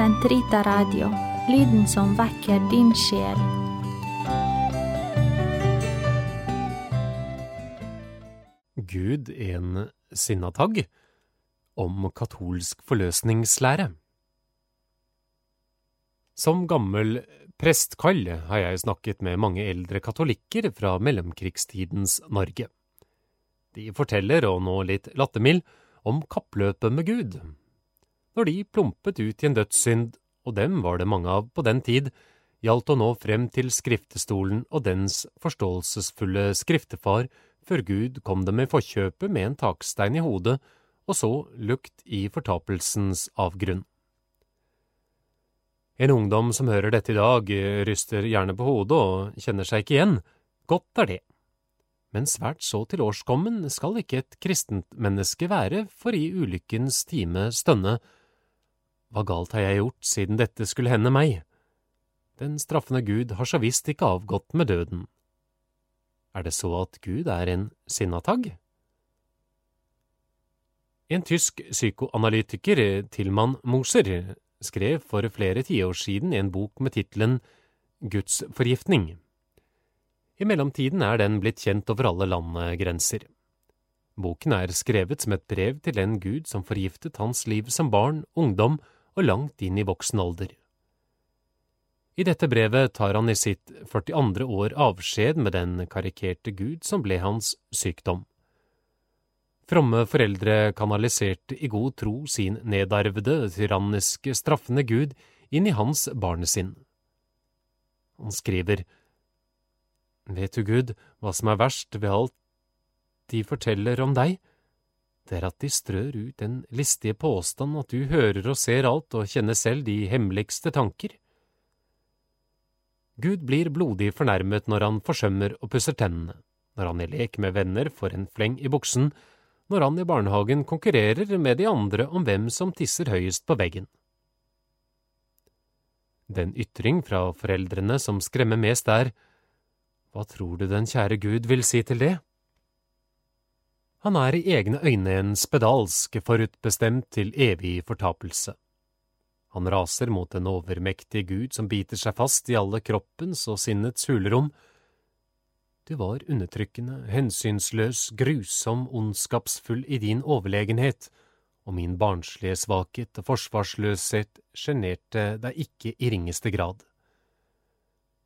Sentrita Radio, lyden som vekker din sjel. Gud en sinnatagg om katolsk forløsningslære. Som gammel prestkall har jeg snakket med mange eldre katolikker fra mellomkrigstidens Norge. De forteller, og nå litt lattermild, om kappløpet med Gud. Når de plumpet ut i en dødssynd, og dem var det mange av på den tid, gjaldt å nå frem til skriftestolen og dens forståelsesfulle skriftefar før Gud kom dem i forkjøpet med en takstein i hodet, og så lukt i fortapelsens avgrunn. En ungdom som hører dette i dag, ryster gjerne på hodet og kjenner seg ikke igjen. Godt er det. Men svært så til årskommen skal ikke et kristent menneske være for i ulykkens time stønne. Hva galt har jeg gjort siden dette skulle hende meg? Den straffende Gud har så visst ikke avgått med døden. Er det så at Gud er en sinnatagg? En tysk psykoanalytiker, Tilman Moser, skrev for flere tiår siden en bok med tittelen Gudsforgiftning. I mellomtiden er den blitt kjent over alle landegrenser. Boken er skrevet som et brev til den Gud som forgiftet hans liv som barn, ungdom og langt inn i voksen alder. I dette brevet tar han i sitt 42. år avskjed med den karikerte Gud som ble hans sykdom. Fromme foreldre kanaliserte i god tro sin nedarvede, tyranniske, straffende Gud inn i hans barnesinn. Han skriver, Vet du, Gud, hva som er verst ved alt de forteller om deg? Det er at de strør ut den listige påstand at du hører og ser alt og kjenner selv de hemmeligste tanker. Gud blir blodig fornærmet når han forsømmer og pusser tennene, når han i lek med venner får en fleng i buksen, når han i barnehagen konkurrerer med de andre om hvem som tisser høyest på veggen. Den ytring fra foreldrene som skremmer mest er, hva tror du den kjære Gud vil si til det? Han er i egne øyne en spedalsk, forutbestemt til evig fortapelse. Han raser mot den overmektige Gud som biter seg fast i alle kroppens og sinnets hulrom. Du var undertrykkende, hensynsløs, grusom, ondskapsfull i din overlegenhet, og min barnslige svakhet og forsvarsløshet sjenerte deg ikke i ringeste grad.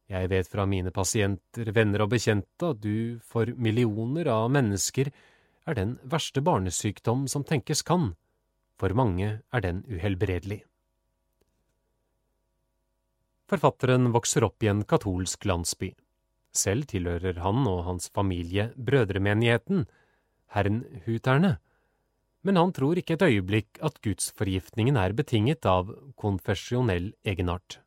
Jeg vet fra mine pasienter, venner og bekjente at du for millioner av mennesker er den verste barnesykdom som tenkes kan, for mange er den uhelbredelig. Forfatteren vokser opp i en katolsk landsby. Selv tilhører han og hans familie brødremenigheten, Hernhuterne, men han tror ikke et øyeblikk at gudsforgiftningen er betinget av konfesjonell egenart.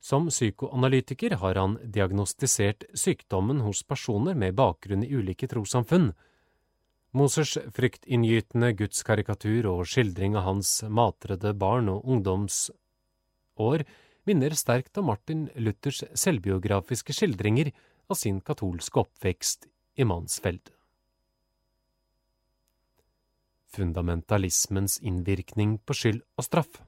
Som psykoanalytiker har han diagnostisert sykdommen hos personer med bakgrunn i ulike trossamfunn. Mosers fryktinngytende gudskarikatur og skildring av hans matrede barn og ungdomsår minner sterkt om Martin Luthers selvbiografiske skildringer av sin katolske oppvekst i Mansfeld. Fundamentalismens innvirkning på skyld og straff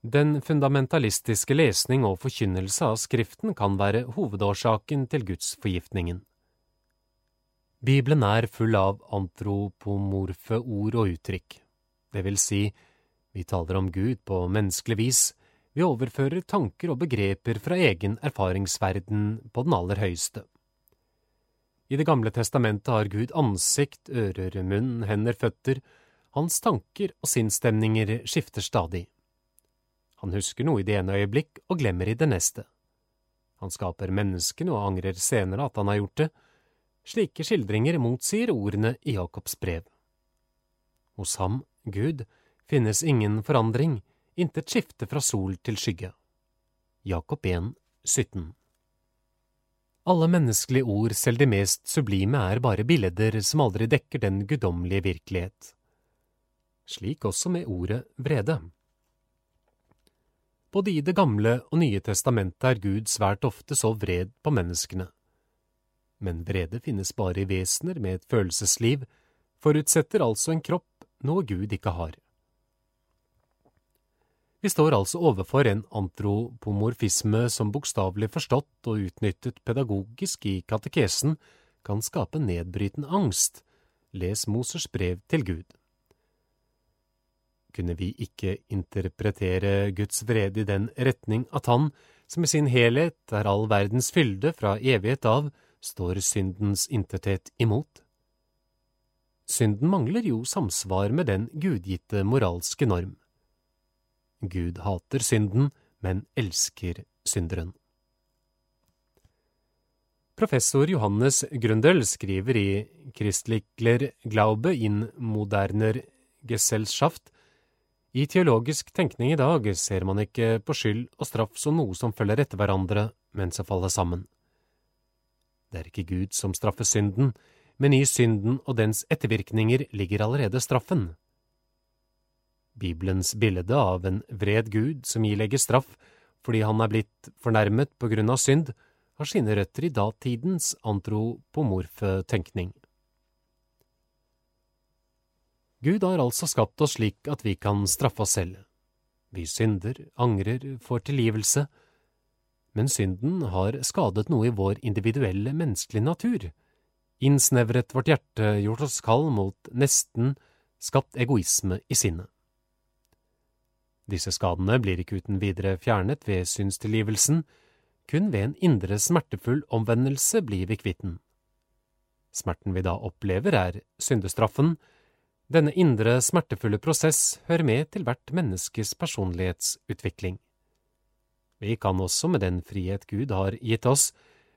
Den fundamentalistiske lesning og forkynnelse av Skriften kan være hovedårsaken til gudsforgiftningen. Bibelen er full av antropomorfe ord og uttrykk, det vil si, vi taler om Gud på menneskelig vis, vi overfører tanker og begreper fra egen erfaringsverden på den aller høyeste. I Det gamle testamentet har Gud ansikt, ører, munn, hender, føtter, hans tanker og sinnsstemninger skifter stadig. Han husker noe i det ene øyeblikk og glemmer i det neste. Han skaper menneskene og angrer senere at han har gjort det. Slike skildringer motsier ordene i Jakobs brev. Hos ham, Gud, finnes ingen forandring, intet skifte fra sol til skygge. Jakob 1, 17 Alle menneskelige ord, selv de mest sublime, er bare bilder som aldri dekker den guddommelige virkelighet. Slik også med ordet vrede. Både i Det gamle og Nye testamentet er Gud svært ofte så vred på menneskene. Men vrede finnes bare i vesener med et følelsesliv, forutsetter altså en kropp, noe Gud ikke har. Vi står altså overfor en antropomorfisme som bokstavelig forstått og utnyttet pedagogisk i katekesen kan skape nedbrytende angst. Les Mosers brev til Gud. Kunne vi ikke interpretere Guds vrede i den retning at han, som i sin helhet er all verdens fylde fra evighet av, står syndens intethet imot? Synden mangler jo samsvar med den gudgitte moralske norm. Gud hater synden, men elsker synderen. Professor Johannes Grundel skriver i Christlichler Glaube in moderner Gesellschaft i teologisk tenkning i dag ser man ikke på skyld og straff som noe som følger etter hverandre, men som faller sammen. Det er ikke Gud som straffer synden, men i synden og dens ettervirkninger ligger allerede straffen. Bibelens bilde av en vred Gud som ilegger straff fordi han er blitt fornærmet på grunn av synd, har sine røtter i datidens antropomorfe tenkning. Gud har altså skapt oss slik at vi kan straffe oss selv. Vi synder, angrer, får tilgivelse, men synden har skadet noe i vår individuelle menneskelige natur, innsnevret vårt hjerte, gjort oss kald mot nesten, skapt egoisme i sinnet. Disse skadene blir ikke uten videre fjernet ved synstilgivelsen, kun ved en indre smertefull omvendelse blir vi kvitt den. Smerten vi da opplever, er syndestraffen. Denne indre smertefulle prosess hører med til hvert menneskes personlighetsutvikling. Vi kan også med den frihet Gud har gitt oss,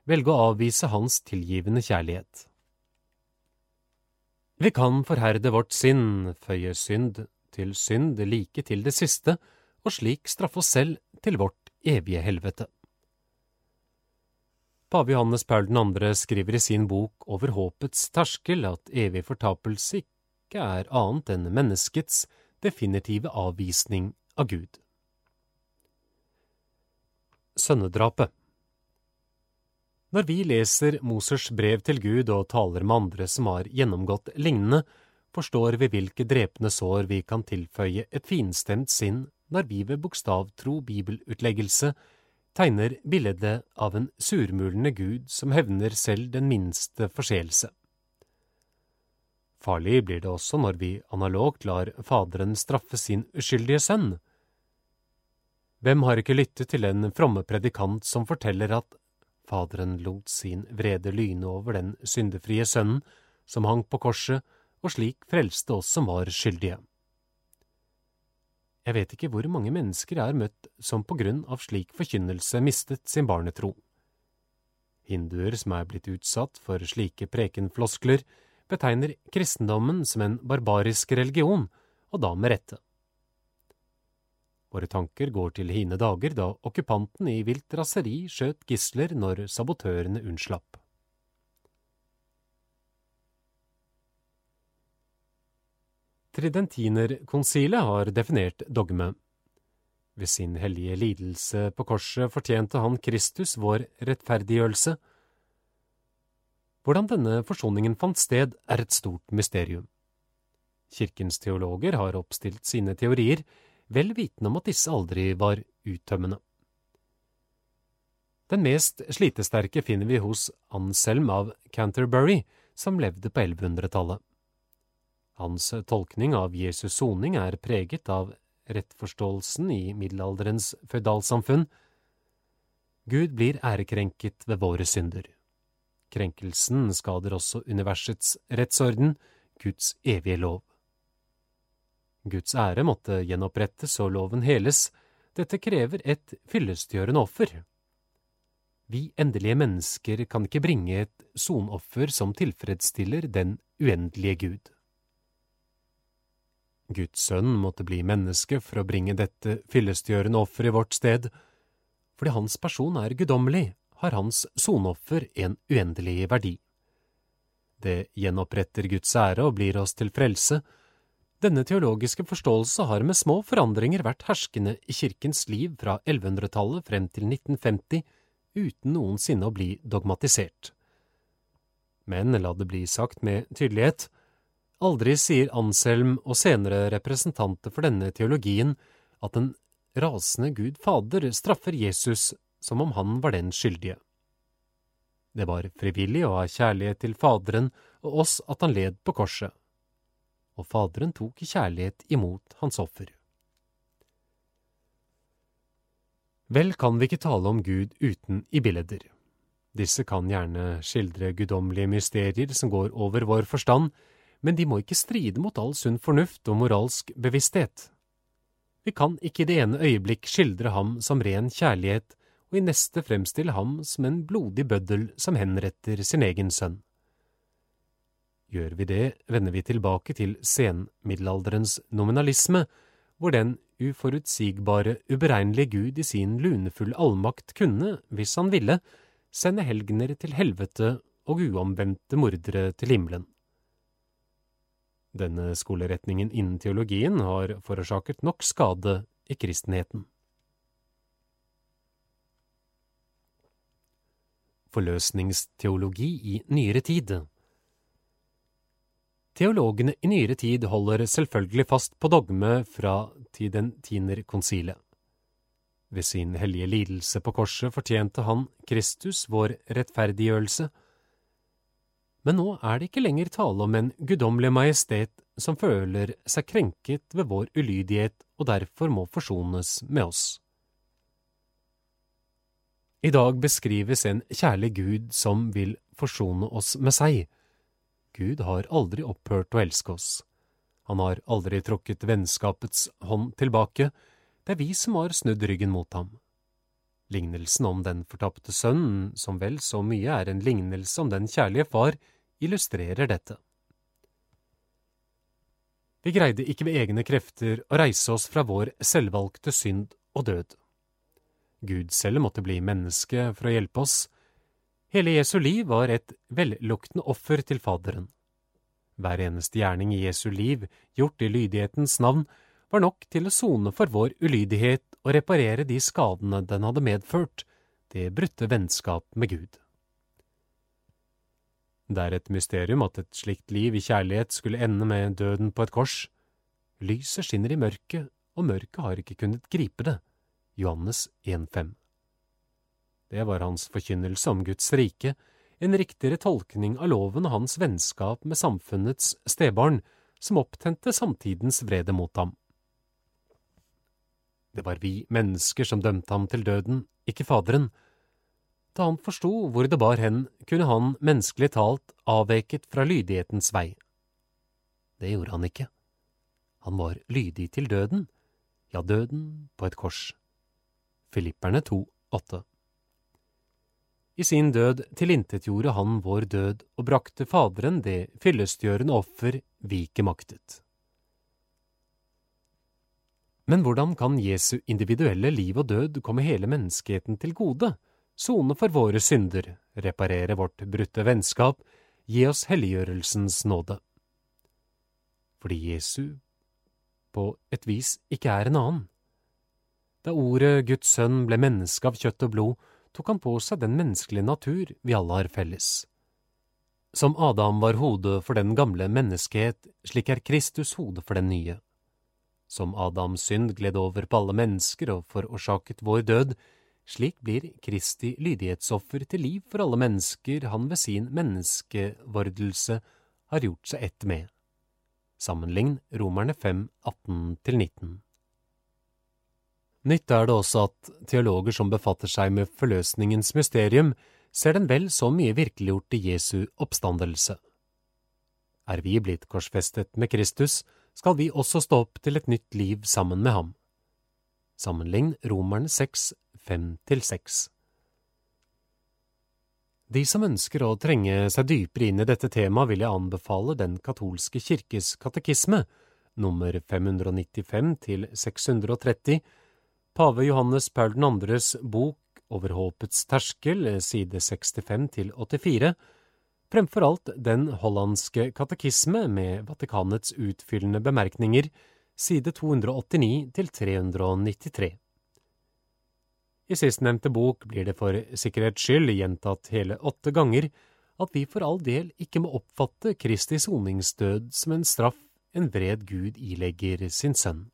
velge å avvise Hans tilgivende kjærlighet. Vi kan forherde vårt sinn, føye synd til synd like til det siste, og slik straffe oss selv til vårt evige helvete. Pave Johannes Paul 2. skriver i sin bok Over håpets terskel at evig fortapelse ikke er annet enn menneskets definitive avvisning av Gud. Sønnedrapet Når vi leser Mosers brev til Gud og taler med andre som har gjennomgått lignende, forstår vi hvilke drepende sår vi kan tilføye et finstemt sinn når vi ved bokstavtro bibelutleggelse tegner bildet av en surmulende Gud som hevner selv den minste forseelse. Farlig blir det også når vi analogt lar Faderen straffe sin uskyldige sønn. Hvem har ikke lyttet til en fromme predikant som forteller at Faderen lot sin vrede lyne over den syndefrie sønnen som hang på korset og slik frelste oss som var skyldige. Jeg vet ikke hvor mange mennesker jeg har møtt som på grunn av slik forkynnelse mistet sin barnetro. Hinduer som er blitt utsatt for slike prekenfloskler, betegner kristendommen som en barbarisk religion, og da med rette. Våre tanker går til hine dager da okkupanten i vilt raseri skjøt gisler når sabotørene unnslapp. Tridentinerkonsilet har definert dogme. Ved sin hellige lidelse på korset fortjente han Kristus vår rettferdiggjørelse. Hvordan denne forsoningen fant sted, er et stort mysterium. Kirkens teologer har oppstilt sine teorier, vel vitende om at disse aldri var uttømmende. Den mest slitesterke finner vi hos Anselm av Canterbury, som levde på 1100-tallet. Hans tolkning av Jesus' soning er preget av rettforståelsen i middelalderens føydalsamfunn. Gud blir ærekrenket ved våre synder. Krenkelsen skader også universets rettsorden, Guds evige lov. Guds ære måtte gjenopprettes og loven heles, dette krever et fyllestgjørende offer. Vi endelige mennesker kan ikke bringe et sonoffer som tilfredsstiller den uendelige Gud. Guds sønn måtte bli menneske for å bringe dette fyllestgjørende offer i vårt sted. Fordi hans person er guddommelig, har hans sonoffer en uendelig verdi. Det gjenoppretter Guds ære og blir oss til frelse. Denne teologiske forståelse har med små forandringer vært herskende i kirkens liv fra 1100-tallet frem til 1950, uten noensinne å bli dogmatisert. Men la det bli sagt med tydelighet, Aldri sier Anselm og senere representanter for denne teologien at den rasende Gud Fader straffer Jesus som om han var den skyldige. Det var frivillig å ha kjærlighet til Faderen og oss at han led på korset, og Faderen tok i kjærlighet imot hans offer. Vel kan vi ikke tale om Gud uten i billeder. Disse kan gjerne skildre guddommelige mysterier som går over vår forstand, men de må ikke stride mot all sunn fornuft og moralsk bevissthet. Vi kan ikke i det ene øyeblikk skildre ham som ren kjærlighet og i neste fremstille ham som en blodig bøddel som henretter sin egen sønn. Gjør vi det, vender vi tilbake til senmiddelalderens nominalisme, hvor den uforutsigbare, uberegnelige Gud i sin lunefulle allmakt kunne, hvis han ville, sende helgener til helvete og uomvendte mordere til himmelen. Denne skoleretningen innen teologien har forårsaket nok skade i kristenheten. Forløsningsteologi i nyere tid. Teologene i nyere tid holder selvfølgelig fast på dogme fra Tidentinerkonsilet. Ved sin hellige lidelse på korset fortjente han Kristus vår rettferdiggjørelse. Men nå er det ikke lenger tale om en guddommelig majestet som føler seg krenket ved vår ulydighet og derfor må forsones med oss. I dag beskrives en kjærlig Gud som vil forsone oss med seg. Gud har aldri opphørt å elske oss. Han har aldri tråkket vennskapets hånd tilbake, det er vi som har snudd ryggen mot ham. Lignelsen om den fortapte sønnen, som vel så mye er en lignelse om den kjærlige far, illustrerer dette. Vi greide ikke ved egne krefter å reise oss fra vår selvvalgte synd og død. Gud selv måtte bli menneske for å hjelpe oss. Hele Jesu liv var et velluktende offer til Faderen. Hver eneste gjerning i Jesu liv, gjort i lydighetens navn, var nok til å sone for vår ulydighet og reparere de skadene den hadde medført, det brutte vennskap med Gud. Det er et mysterium at et slikt liv i kjærlighet skulle ende med døden på et kors. Lyset skinner i mørket, og mørket har ikke kunnet gripe det. Johannes 1,5. Det var hans forkynnelse om Guds rike, en riktigere tolkning av loven og hans vennskap med samfunnets stebarn, som opptente samtidens vrede mot ham. Det var vi mennesker som dømte ham til døden, ikke Faderen. Da han forsto hvor det bar hen, kunne han menneskelig talt avveket fra lydighetens vei. Det gjorde han ikke. Han var lydig til døden, ja, døden på et kors. Filipperne 2, 8. I sin død tilintetgjorde han vår død og brakte Faderen det fyllestgjørende offer vi ikke maktet. Men hvordan kan Jesu individuelle liv og død komme hele menneskeheten til gode, sone for våre synder, reparere vårt brutte vennskap, gi oss helliggjørelsens nåde? Fordi Jesu på et vis ikke er en annen. Da ordet Guds sønn ble menneske av kjøtt og blod, tok han på seg den menneskelige natur vi alle har felles. Som Adam var hodet for den gamle menneskehet, slik er Kristus hodet for den nye. Som Adams synd gled over på alle mennesker og forårsaket vår død, slik blir Kristi lydighetsoffer til liv for alle mennesker han ved sin menneskevordelse har gjort seg ett med. Sammenlign Romerne 5, 18–19. Nytt er det også at teologer som befatter seg med forløsningens mysterium, ser den vel så mye virkeliggjort i Jesu oppstandelse. Er vi blitt korsfestet med Kristus, skal vi også stå opp til et nytt liv sammen med ham. Sammenlign Romerne 6, 5–6. De som ønsker å trenge seg dypere inn i dette temaet, vil jeg anbefale Den katolske kirkes katekisme, nummer 595 til 630, Pave Johannes Paul 2.s bok Over håpets terskel, side 65 til 84, fremfor alt den hollandske katekisme med Vatikanets utfyllende bemerkninger, side 289 til 393. I sistnevnte bok blir det for sikkerhets skyld gjentatt hele åtte ganger at vi for all del ikke må oppfatte Kristi soningsdød som en straff en vred Gud ilegger sin sønn.